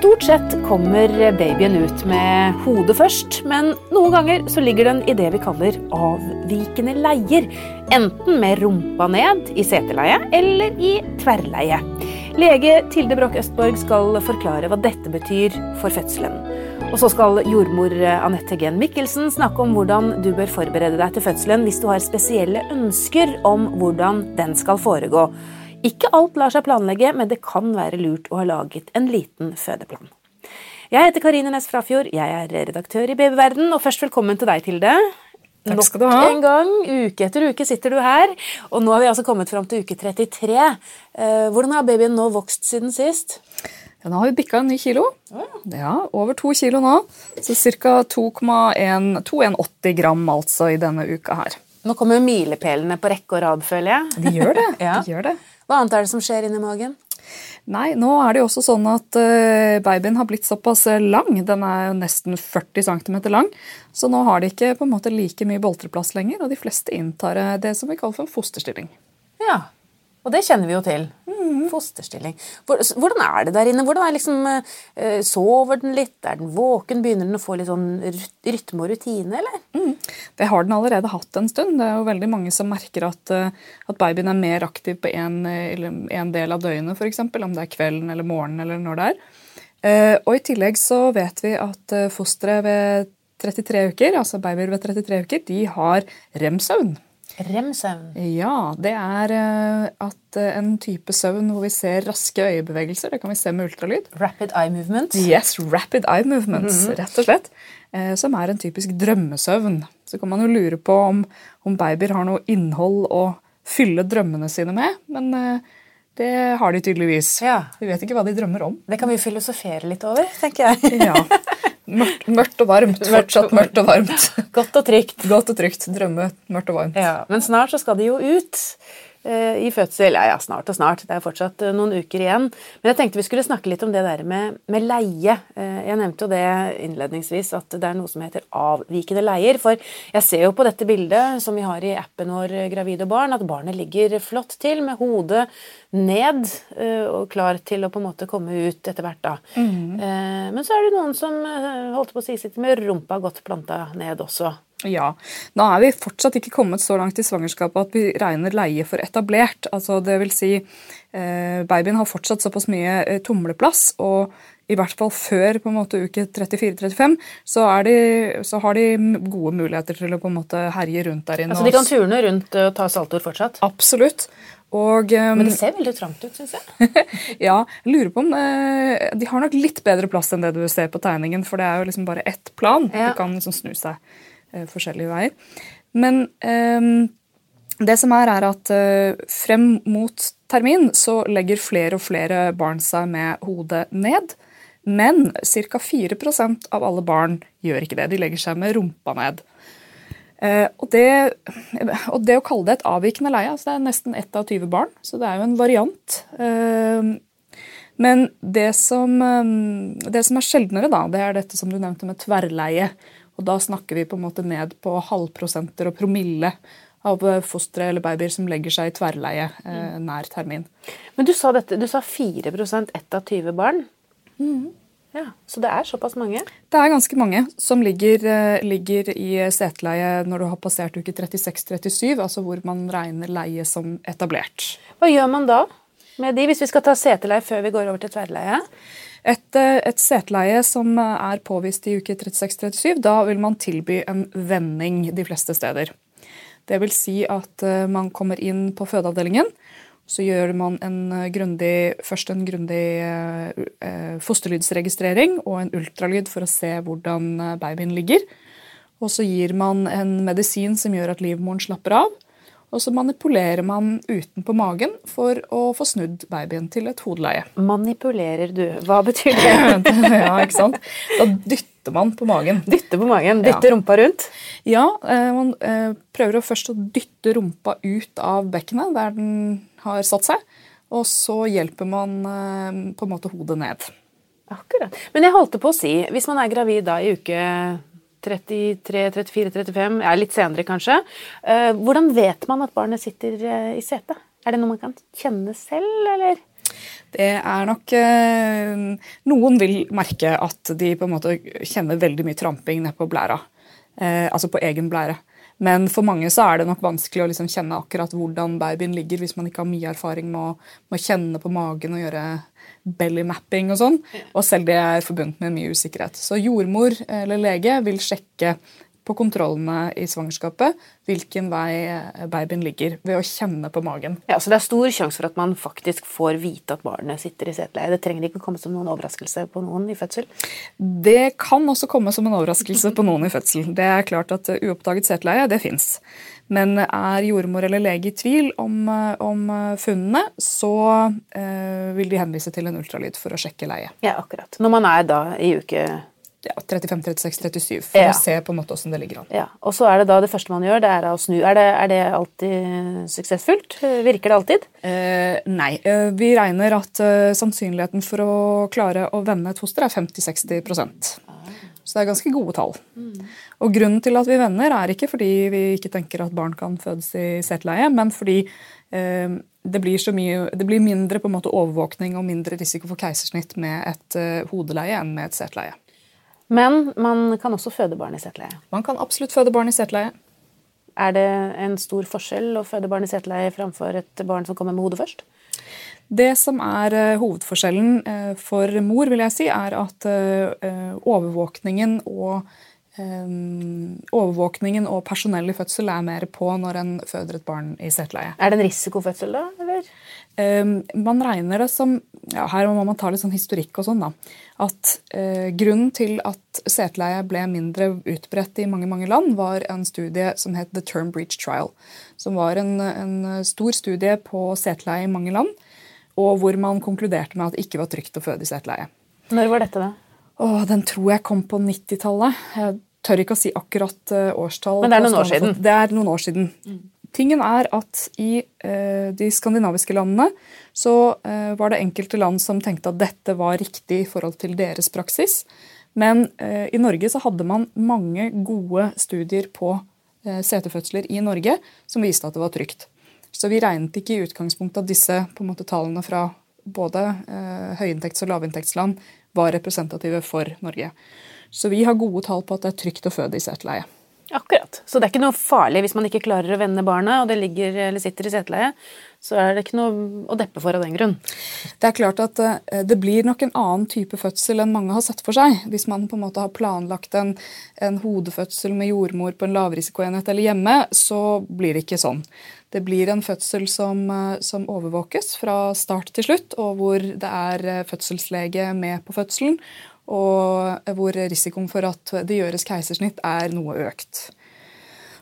Stort sett kommer babyen ut med hodet først, men noen ganger så ligger den i det vi kaller avvikende leier. Enten med rumpa ned i seteleie eller i tverrleie. Lege Tilde Broch Østborg skal forklare hva dette betyr for fødselen. Og så skal jordmor Anette Gen Mikkelsen snakke om hvordan du bør forberede deg til fødselen hvis du har spesielle ønsker om hvordan den skal foregå. Ikke alt lar seg planlegge, men det kan være lurt å ha laget en liten fødeplan. Jeg heter Karine Næss Frafjord, jeg er redaktør i Babyverden, og først velkommen til deg, Tilde. Takk skal du ha. Nok en gang, uke etter uke sitter du her, og nå har vi altså kommet fram til uke 33. Eh, hvordan har babyen nå vokst siden sist? Ja, nå har vi bikka en ny kilo. Ja, Over to kilo nå. Så ca. 2,180 gram altså i denne uka her. Nå kommer milepælene på rekke og rad, føler jeg. De gjør det. Ja. de gjør det. Hva annet er det som skjer inni magen? Nei, nå er det jo også sånn at uh, babyen har blitt såpass eh, lang. Den er jo nesten 40 cm lang. Så nå har de ikke på en måte like mye boltreplass lenger, og de fleste inntar eh, det som vi kaller for en fosterstilling. Ja, og det kjenner vi jo til. Fosterstilling. Hvordan er det der inne? Hvordan er liksom, eh, Sover den litt? Er den våken? Begynner den å få litt sånn rytme og rutine, eller? Det har den allerede hatt en stund. Det er jo veldig mange som merker at, eh, at babyen er mer aktiv på en, eller en del av døgnet, f.eks. Om det er kvelden eller morgenen eller når det er. Eh, Og i tillegg så vet vi at fosteret fostre ved 33 uker, altså babyer ved 33 uker, de har rem-søvn. Rem-søvn. Ja, det er eh, at eh, en type søvn hvor vi ser raske øyebevegelser. Det kan vi se med ultralyd. Rapid eye movement. Yes, rapid eye movements, rett og slett. Eh, som er en typisk drømmesøvn. Så kan man jo lure på om, om babyer har noe innhold å fylle drømmene sine med, men det har de tydeligvis. Ja. Vi vet ikke hva de drømmer om. Det kan vi filosofere litt over, tenker jeg. Ja. Mørkt, mørkt og varmt. Fortsatt mørkt og varmt. Godt og trygt. Godt og trygt. Drømme mørkt og varmt. Ja, Men snart så skal de jo ut i fødsel. Ja, ja, snart og snart. Det er fortsatt eh, noen uker igjen. Men jeg tenkte vi skulle snakke litt om det der med, med leie. Eh, jeg nevnte jo det innledningsvis, at det er noe som heter avvikende leier. For jeg ser jo på dette bildet som vi har i appen vår eh, Gravide barn, at barnet ligger flott til med hodet ned eh, og klar til å på en måte komme ut etter hvert. da. Eh, Men så er det noen som eh, holdt på å si sitter med rumpa godt planta ned også. Ja. Nå er vi fortsatt ikke kommet så langt i svangerskapet at vi regner leie for etablert. Altså, det vil si, eh, babyen har fortsatt såpass mye eh, tumleplass, og i hvert fall før på en måte uke 34-35, så, så har de gode muligheter til å på en måte herje rundt der inne. Altså De kan turne rundt og ta saltord fortsatt. Absolutt. Og eh, Men det ser veldig trangt ut, syns jeg. ja, jeg lurer på om eh, De har nok litt bedre plass enn det du ser på tegningen, for det er jo liksom bare ett plan. Ja. Du kan liksom snu seg eh, forskjellige veier. Men eh, det som er, er at eh, frem mot termin så legger flere og flere barn seg med hodet ned. Men ca. 4% av alle barn gjør ikke det. De legger seg med rumpa ned. Eh, og, det, og det å kalle det et avvikende leie, altså det er nesten ett av 20 barn, så det er jo en variant. Eh, men det som, eh, det som er sjeldnere, da, det er dette som du nevnte med tverrleie. Og da snakker vi på en måte ned på halvprosenter og promille av eh, fostre eller babyer som legger seg i tverrleie eh, nær termin. Men du sa dette, du sa 4 ett av 20 barn. Ja, Så det er såpass mange? Det er ganske mange som ligger, eh, ligger i seteleie når du har passert uke 36-37, altså hvor man regner leie som etablert. Hva gjør man da med de, hvis vi skal ta seteleie før vi går over til tverrleie? Et, eh, et seteleie som er påvist i uke 36-37, da vil man tilby en vending de fleste steder. Det vil si at eh, man kommer inn på fødeavdelingen, så gjør man en grundig, først en grundig eh, fosterlydsregistrering og en ultralyd for å se hvordan babyen ligger. Og så gir man en medisin som gjør at livmoren slapper av. Og så manipulerer man utenpå magen for å få snudd babyen til et hodeleie. Manipulerer du? Hva betyr det? ja, ikke sant? Da dytter man på magen. Dytter på magen? dytter Ja. rumpa rundt? Ja, eh, man eh, prøver først å dytte rumpa ut av bekkenet der den har satt seg. Og så hjelper man eh, på en måte hodet ned. Akkurat. Men jeg holdt på å si, hvis man er gravid da i uke 33, 34, 35, ja, litt senere kanskje, eh, hvordan vet man at barnet sitter eh, i setet? Er det noe man kan kjenne selv, eller? Det er nok eh, Noen vil merke at de på en måte kjenner veldig mye tramping ned på blæra. Altså på egen blære. Men for mange så er det nok vanskelig å liksom kjenne akkurat hvordan babyen ligger hvis man ikke har mye erfaring med å, med å kjenne på magen og gjøre belly mapping og sånn. Og selv det er forbundet med mye usikkerhet. Så jordmor eller lege vil sjekke på kontrollene i svangerskapet hvilken vei babyen ligger, ved å kjenne på magen. Ja, Så det er stor sjanse for at man faktisk får vite at barnet sitter i seteleie? Det trenger ikke å komme som noen overraskelse på noen i fødsel? Det kan også komme som en overraskelse på noen i fødsel. Det er klart at Uoppdaget seteleie det fins. Men er jordmor eller lege i tvil om, om funnene, så eh, vil de henvise til en ultralyd for å sjekke leie. Ja, akkurat. Når man er da i uke ja, 35, 36, 37, for ja. å se på en måte hvordan det ligger an. Ja, Og så er det da det første man gjør, det er å snu. Er det, er det alltid suksessfullt? Virker det alltid? Eh, nei. Eh, vi regner at uh, sannsynligheten for å klare å vende et foster er 50-60% Så det er ganske gode tall. Mm. Og grunnen til at vi vender, er ikke fordi vi ikke tenker at barn kan fødes i seteleie, men fordi eh, det blir, mye, det blir, mindre på en måte overvåkning og mindre risiko for keisersnitt med et uh, hodeleie enn med et seteleie. Men man kan også føde barn i seteleie. Man kan absolutt føde barn i seteleie. Er det en stor forskjell å føde barn i seteleie framfor et barn som kommer med hodet først? Det som er uh, hovedforskjellen uh, for mor, vil jeg si, er at uh, overvåkningen og overvåkningen og personell i fødsel er mer på når en føder et barn i seteleie. Er det en risikofødsel, da? eller? man regner det som ja, Her må man ta litt sånn historikk og sånn, da at eh, grunnen til at seteleie ble mindre utbredt i mange mange land, var en studie som het The Term Breach Trial. Som var en, en stor studie på seteleie i mange land, og hvor man konkluderte med at det ikke var trygt å føde i seteleie. Når var dette, da? Åh, den tror jeg kom på 90-tallet. Jeg tør ikke å si akkurat uh, årstall. Men det er noen år siden? Det er noen år siden. Mm. Tingen er at i uh, de skandinaviske landene så uh, var det enkelte land som tenkte at dette var riktig i forhold til deres praksis. Men uh, i Norge så hadde man mange gode studier på setefødsler i Norge som viste at det var trygt. Så vi regnet ikke i utgangspunktet at disse på en måte, tallene fra både høyinntekts- og lavinntektsland var representative for Norge. Så vi har gode tall på at det er trygt å føde i seteleie. Akkurat. Så det er ikke noe farlig hvis man ikke klarer å vende barnet, og det ligger eller sitter i seteleie. Så er det ikke noe å deppe for av den grunn. Det er klart at eh, det blir nok en annen type fødsel enn mange har sett for seg. Hvis man på en måte har planlagt en, en hodefødsel med jordmor på en lavrisikoenhet eller hjemme, så blir det ikke sånn. Det blir en fødsel som, eh, som overvåkes fra start til slutt, og hvor det er eh, fødselslege med på fødselen og hvor risikoen for at det gjøres keisersnitt, er noe økt.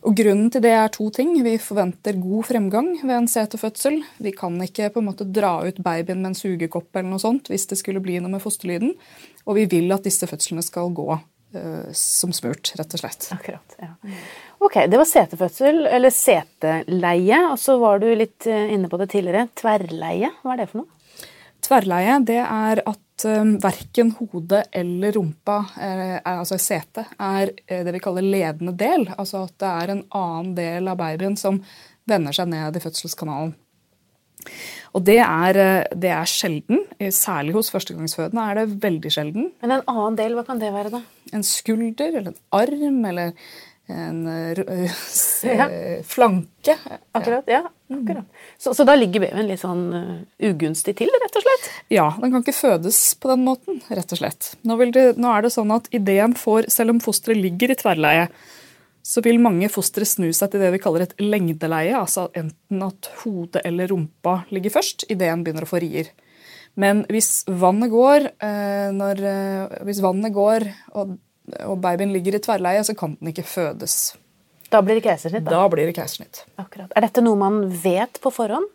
Og Grunnen til det er to ting. Vi forventer god fremgang ved en setefødsel. Vi kan ikke på en måte dra ut babyen med en sugekopp eller noe sånt hvis det skulle bli noe med fosterlyden. Og vi vil at disse fødslene skal gå uh, som smurt, rett og slett. Akkurat, ja. Ok, Det var setefødsel, eller seteleie. Og så var du litt eh, inne på det tidligere. Tverrleie, hva er det for noe? Tverrleie det er at um, verken hodet eller rumpa, eh, er, altså setet, er eh, det vi kaller ledende del. Altså at det er en annen del av babyen som vender seg ned i fødselskanalen. Og det er, eh, det er sjelden. Særlig hos førstegangsfødende er det veldig sjelden. Men en annen del, hva kan det være, da? En skulder eller en arm eller en uh, ja. flanke. Akkurat, ja. akkurat. Så, så, da ligger babyen litt sånn ugunstig til, rett og slett? Ja, den kan ikke fødes på den måten, rett og slett. Nå, det, nå er det sånn at ideen får, selv om fosteret ligger i tverrleie, så vil mange fostre snu seg til det vi kaller et lengdeleie, altså enten at hodet eller rumpa ligger først idet en begynner å få rier. Men hvis vannet går, eh, når, eh, hvis vannet går og og babyen ligger i tverrleie, så kan den ikke fødes. Da blir det keisersnitt? Da, da blir det keisersnitt. Akkurat. Er dette noe man vet på forhånd?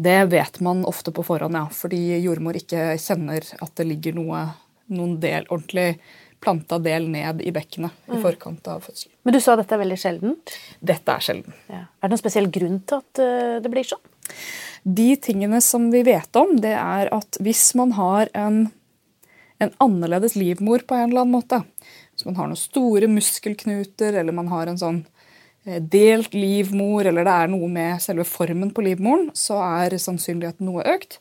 Det vet man ofte på forhånd, ja. Fordi jordmor ikke kjenner at det ligger noe, noen del, ordentlig planta del ned i bekkenet mm. i forkant av fødselen. Men du sa dette er veldig sjeldent? Dette er sjelden. Ja. Er det noen spesiell grunn til at uh, det blir sånn? De tingene som vi vet om, det er at hvis man har en en annerledes livmor på en eller annen måte. Så man har noen store muskelknuter, eller man har en sånn eh, delt livmor, eller det er noe med selve formen på livmoren, så er sannsynligheten noe økt.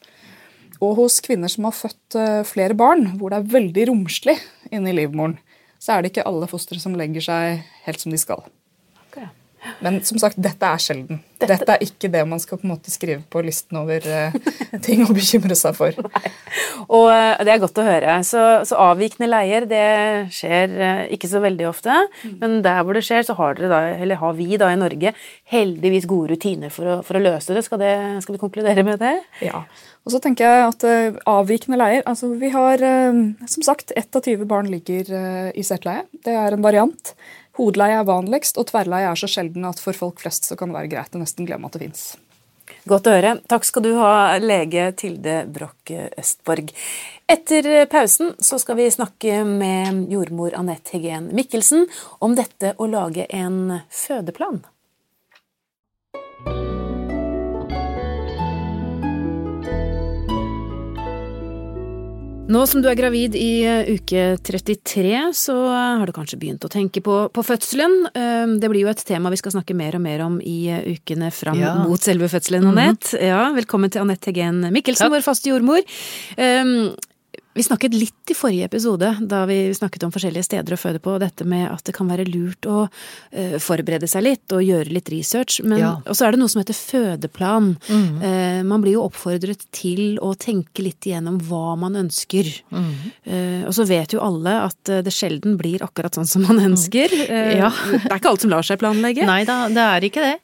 og hos kvinner som har født eh, flere barn, hvor det er veldig romslig inni livmoren, så er det ikke alle fostre som legger seg helt som de skal. Men som sagt, dette er sjelden. Dette, dette er ikke det man skal på en måte skrive på listen over uh, ting å bekymre seg for. Nei. Og uh, Det er godt å høre. Så, så, avvikende leier det skjer uh, ikke så veldig ofte. Mm. Men der hvor det skjer, så har, da, har vi da i Norge heldigvis gode rutiner for å, for å løse det. Skal, det. skal, vi konkludere med det? Ja. Og så tenker jeg at avvikende leier altså Vi har som sagt ett av 20 barn ligger i settleie. Det er en variant. Hodeleie er vanligst, og tverrleie er så sjelden at for folk flest så kan det være greit å nesten glemme at det fins. Godt å høre. Takk skal du ha, lege Tilde Broch Østborg. Etter pausen så skal vi snakke med jordmor Anette Hegen Mikkelsen om dette å lage en fødeplan. Nå som du er gravid i eh, uke 33, så har du kanskje begynt å tenke på, på, fødselen. Eh, det blir jo et tema vi skal snakke mer og mer om i eh, ukene fram ja. mot selve fødselen, Anette. Mm -hmm. Ja, velkommen til Anette Hegen Mikkelsen, Takk. vår faste jordmor. Vi snakket litt i forrige episode, da vi snakket om forskjellige steder å føde på, dette med at det kan være lurt å uh, forberede seg litt og gjøre litt research. Men ja. så er det noe som heter fødeplan. Mm. Uh, man blir jo oppfordret til å tenke litt igjennom hva man ønsker. Mm. Uh, og så vet jo alle at det sjelden blir akkurat sånn som man ønsker. Ja. det er ikke alt som lar seg planlegge. Nei da, det er ikke det.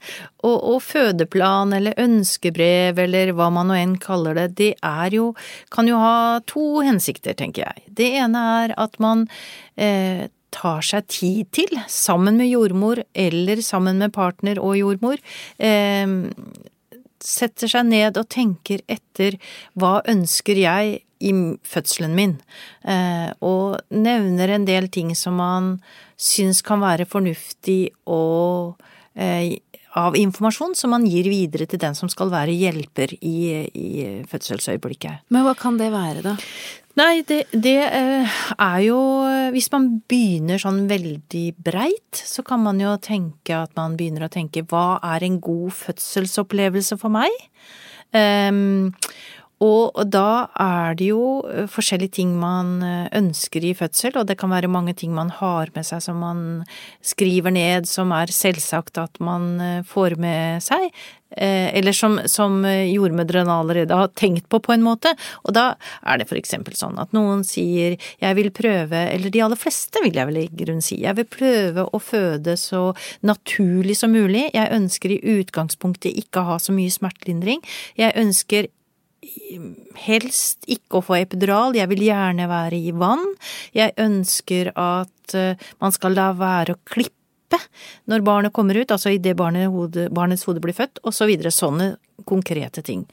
Og, og, fødeplan eller ønskebrev eller hva man nå enn kaller det, det er jo Kan jo ha to hensikter, tenker jeg. Det ene er at man eh, tar seg tid til, sammen med jordmor eller sammen med partner og jordmor, eh, setter seg ned og tenker etter hva ønsker jeg i fødselen min, eh, og nevner en del ting som man syns kan være fornuftig og eh, av informasjon som man gir videre til den som skal være hjelper i, i fødselsøyeblikket. Men hva kan det være, da? Nei, det, det, eh, er jo Hvis man begynner sånn veldig breit, så kan man jo tenke at man begynner å tenke hva er en god fødselsopplevelse for meg? Um, og da er det jo eh, forskjellige ting man eh, ønsker i fødsel, og det kan være mange ting man har med seg som man skriver ned, som er selvsagt at man eh, får med seg. Eller som, som jordmødrene allerede har tenkt på, på en måte. Og da er det for eksempel sånn at noen sier jeg vil prøve, eller de aller fleste vil jeg vel i grunnen si, jeg vil prøve å føde så naturlig som mulig. Jeg ønsker i utgangspunktet ikke å ha så mye smertelindring. Jeg ønsker helst ikke å få epidural, jeg vil gjerne være i vann. Jeg ønsker at eh, man skal la være å klippe når barnet kommer ut, altså idet barnet, hode, barnets hode blir født, og så videre. Sånne konkrete ting.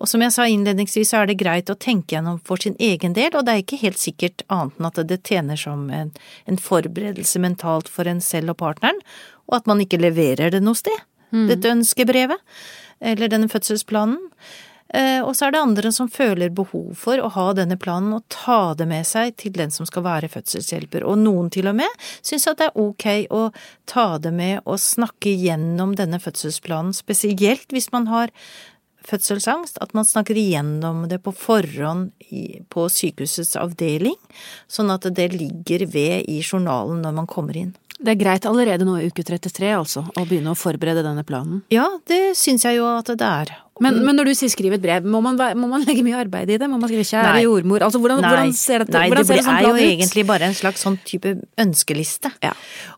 Og som jeg sa innledningsvis, så er det greit å tenke gjennom for sin egen del, og det er ikke helt sikkert annet enn at det tjener som en, en forberedelse mentalt for en selv og partneren, og at man ikke leverer det noe sted, mm. dette ønskebrevet, eller denne fødselsplanen. Eh, og så er det andre som føler behov for å ha denne planen og ta det med seg til den som skal være fødselshjelper, og noen til og med syns at det er ok å ta det med og snakke gjennom denne fødselsplanen, spesielt hvis man har fødselsangst, at man snakker igjennom det på forhånd på sykehusets avdeling, sånn at det ligger ved i journalen når man kommer inn. Det er greit allerede nå i uke 33 altså, å begynne å forberede denne planen? Ja, det syns jeg jo at det er. Men, men, når du sier skriv et brev, må man, må man, legge mye arbeid i det? Må man skrive 'kjære jordmor'? Altså, hvordan, hvordan ser dette Nei, hvordan det, det er jo egentlig bare en slags sånn type ønskeliste. Ja.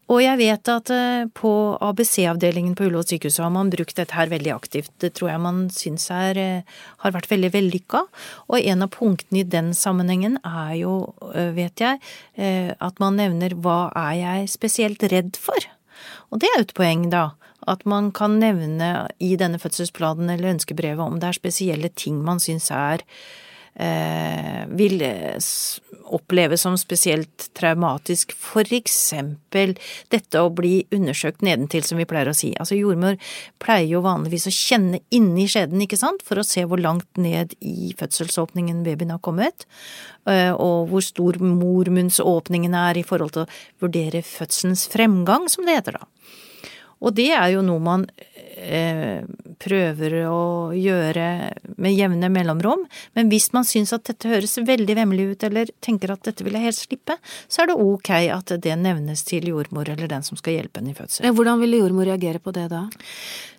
Og jeg vet at uh, på ABC-avdelingen på Ullevål sykehus har man brukt dette her veldig aktivt. Det tror jeg man syns er, uh, har vært veldig vellykka. Og en av punktene i den sammenhengen er jo, uh, vet jeg, at man nevner hva er jeg spesielt redd for? Og det er jo et poeng, da at man kan nevne i denne fødselsplanen eller ønskebrevet om det er spesielle ting man syns er eh, vil oppleves som spesielt traumatisk, for eksempel dette å bli undersøkt nedentil, som vi pleier å si. Altså jordmor pleier jo vanligvis å kjenne inni skjeden, ikke sant, for å se hvor langt ned i fødselsåpningen babyen har kommet, eh, og hvor stor mormunnsåpningen er i forhold til å vurdere fødselens fremgang, som det heter da. Og det er jo noe man eh, prøver å gjøre med jevne mellomrom. Men hvis man syns at dette høres veldig vemmelig ut, eller tenker at dette vil jeg helst slippe, så er det ok at det nevnes til jordmor eller den som skal hjelpe henne i fødsel. Hvordan ville jordmor reagere på det da?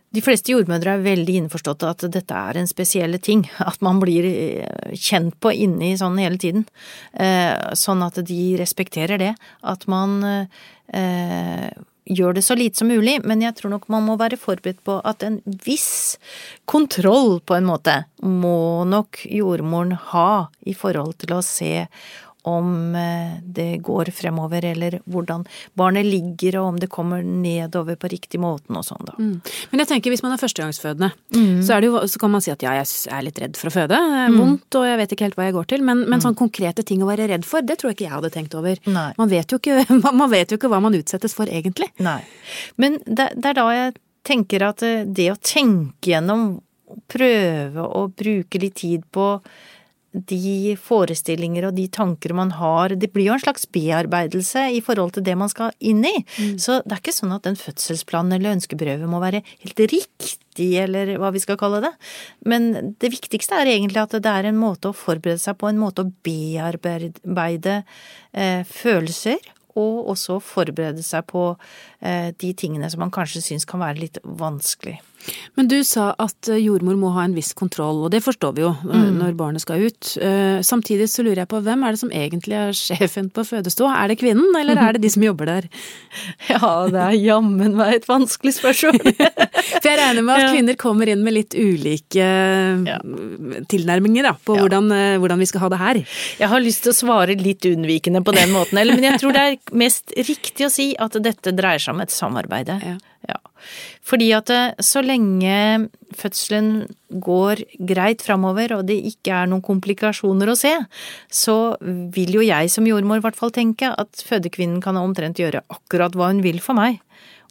De fleste jordmødre er veldig innforstått at dette er en spesielle ting, at man blir eh, kjent på inni sånn hele tiden. Eh, sånn at de respekterer det. At man gjør det så lite som mulig, men jeg tror nok man må være forberedt på at en viss kontroll, på en måte, må nok jordmoren ha i forhold til å se om det går fremover, eller hvordan barnet ligger, og om det kommer nedover på riktig måten og sånn, da. Mm. Men jeg tenker hvis man er førstegangsfødende, mm. så, er jo, så, kan man si at ja, jeg er litt redd for å føde. Mm. Vondt, og jeg vet ikke helt hva jeg går til. Men, men sånn konkrete ting å være redd for, det tror jeg ikke jeg hadde tenkt over. Man vet, ikke, man vet, jo ikke, hva man utsettes for egentlig. Nei. Men det, det er da jeg tenker at det å tenke gjennom, prøve å bruke litt tid på de forestillinger og de tanker man har, det blir jo en slags bearbeidelse i forhold til det man skal inn i. Mm. Så det er ikke sånn at den fødselsplanen eller ønskebrevet må være helt riktig, eller hva vi skal kalle det. Men det viktigste er egentlig at det er en måte å forberede seg på, en måte å bearbeide eh, følelser og også forberede seg på eh, de tingene som man kanskje syns kan være litt vanskelig. Men du sa at eh, jordmor må ha en viss kontroll, og det forstår vi jo eh, mm. når barnet skal ut. Samtidig så lurer jeg på hvem er det som egentlig er sjefen på fødestua? Er det kvinnen, eller er det de som jobber der? Ja, det er jammen meg et vanskelig spørsmål. For jeg regner med at kvinner kommer inn med litt ulike ja. tilnærminger da, på ja. hvordan, hvordan, vi skal ha det her. Jeg har lyst til å svare litt unnvikende på den måten, men jeg tror det er mest riktig å si at dette dreier seg om et samarbeid. Ja. ja. Fordi at eh, så lenge fødselen går greit framover og det ikke er noen komplikasjoner å se, så vil jo jeg som jordmor i hvert fall tenke at fødekvinnen kan omtrent gjøre akkurat hva hun vil for meg.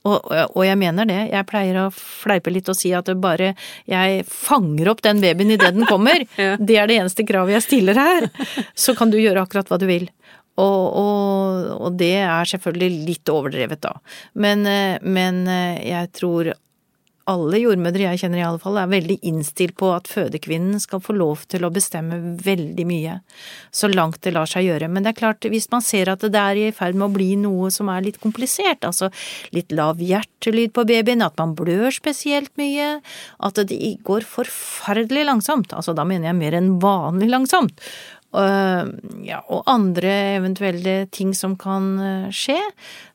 Og, og, jeg mener det. Jeg pleier å fleipe litt og si at bare jeg fanger opp den babyen idet den kommer, ja. det er det eneste kravet jeg stiller her, så kan du gjøre akkurat hva du vil. Og, og, og, det er selvfølgelig litt overdrevet, da. Men, eh, men, eh, jeg tror alle jordmødre jeg kjenner i alle fall, er veldig innstilt på at fødekvinnen skal få lov til å bestemme veldig mye, så langt det lar seg gjøre. Men det er klart, hvis man ser at det er i ferd med å bli noe som er litt komplisert, altså litt lav hjertelyd på babyen, at man blør spesielt mye, at det går forferdelig langsomt, altså da mener jeg mer enn vanlig langsomt, ja, og andre eventuelle ting som kan eh, skje,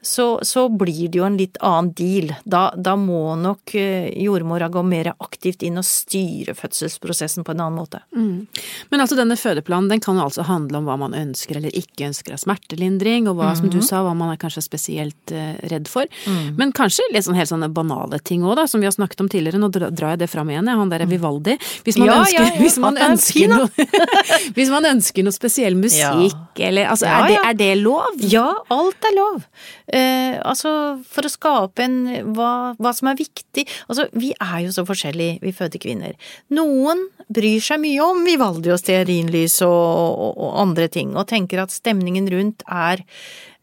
så, så, blir det jo en litt annen deal. Da, da må nok eh, jordmora gå mer aktivt inn og styre fødselsprosessen på en annen måte. Mm. Men altså denne fødeplanen den kan jo altså handle om hva man ønsker eller ikke ønsker av smertelindring, og hva, mm -hmm. som du mhm. sa, hva man er kanskje spesielt uh, redd for. Mm. Men kanskje litt sånn helt sånne banale ting òg, da, som vi har snakket om tidligere. Nå drar jeg det fram igjen, han der er mm. Vivaldi. Hvis man ja, ønsker, ja, ja, hvis man ønsker noe Hvis man ønsker ønsker noe spesiell musikk, ja. eller altså, ja, er, det, er, det, lov? Ja, alt er lov. Eh, altså, for å skape en hva, hva, som er viktig Altså, vi er jo så forskjellige, vi fødekvinner. Noen bryr seg mye om Vivaldi og stearinlys og, og, og andre ting, og tenker at stemningen rundt er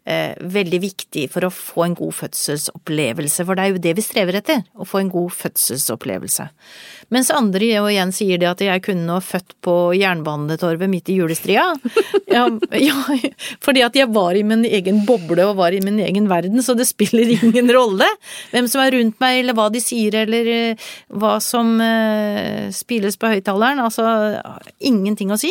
veldig viktig for å få en god fødselsopplevelse, for det er jo det vi strever etter, å få en god fødselsopplevelse. Mens andre jo igjen sier det at jeg kunne nå født på Jernbanetorvet midt i julestria. Ja, ja, fordi at jeg var i min egen boble og var i min egen verden, så det spiller ingen rolle hvem som er rundt meg, eller hva de sier, eller eh, hva som uh, spilles på høyttaleren. Altså, ingenting å si.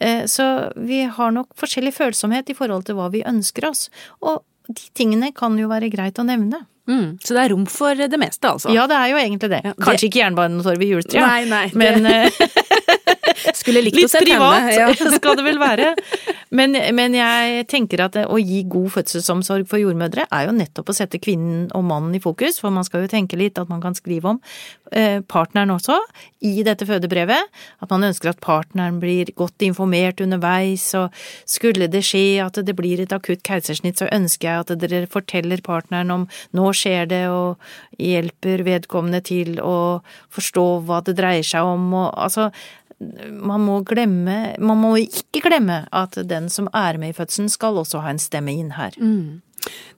Uh, så vi har nok forskjellig følsomhet i forhold til hva vi ønsker oss. Og de tingene kan jo være greit å nevne. Mm, så det er rom for det meste, altså? Ja, det er jo egentlig det. Ja, Kanskje det... ikke Jernbanetorget i nei, men eh, Skulle likt Litt å se privat henne, ja. skal det vel være. Men, men, jeg tenker at å gi god fødselsomsorg for jordmødre er jo nettopp å sette kvinnen og mannen i fokus, for man skal jo tenke litt at man kan skrive om eh, partneren også i dette fødebrevet. At man ønsker at partneren blir godt informert underveis, og skulle det skje at det blir et akutt keisersnitt, så ønsker jeg at dere forteller partneren om nå skjer det, og hjelper vedkommende til å forstå hva det dreier seg om, og altså man må glemme Man må ikke glemme at den som er med i fødselen, skal også ha en stemme inn her. Mm.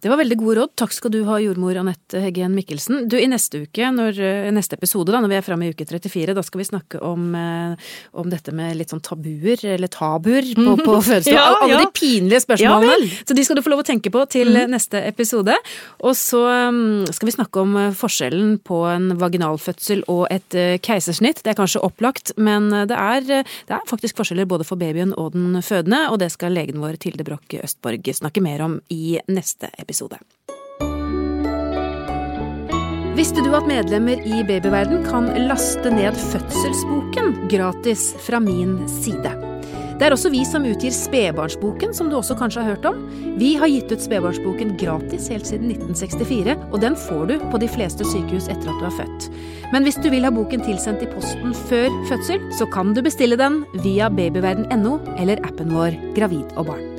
Det var veldig gode råd. Takk skal du ha, jordmor Anette Heggen Mikkelsen. Du, I neste uke, når, eh, neste episode, da, når vi er framme i uke 34, da skal vi snakke om, eh, om dette med litt sånn tabuer, eller tabuer, på, på fødestua. Ja, Alle ja. de pinlige spørsmålene. Ja, så de skal du få lov å tenke på til mm. neste episode. Og så mm, skal vi snakke om forskjellen på en vaginalfødsel og et keisersnitt. Det er kanskje opplagt, men det er, det er faktisk forskjeller både for babyen og den fødende, og det skal legen vår Tilde Broch Østborg snakke mer om i neste episode. Visste du at medlemmer i Babyverden kan laste ned fødselsboken gratis fra min side? Det er også vi som utgir Spedbarnsboken, som du også kanskje har hørt om. Vi har gitt ut Spedbarnsboken gratis helt siden 1964, og den får du på de fleste sykehus etter at du er født. Men hvis du vil ha boken tilsendt i posten før fødsel, så kan du bestille den via babyverden.no eller appen vår Gravid og barn.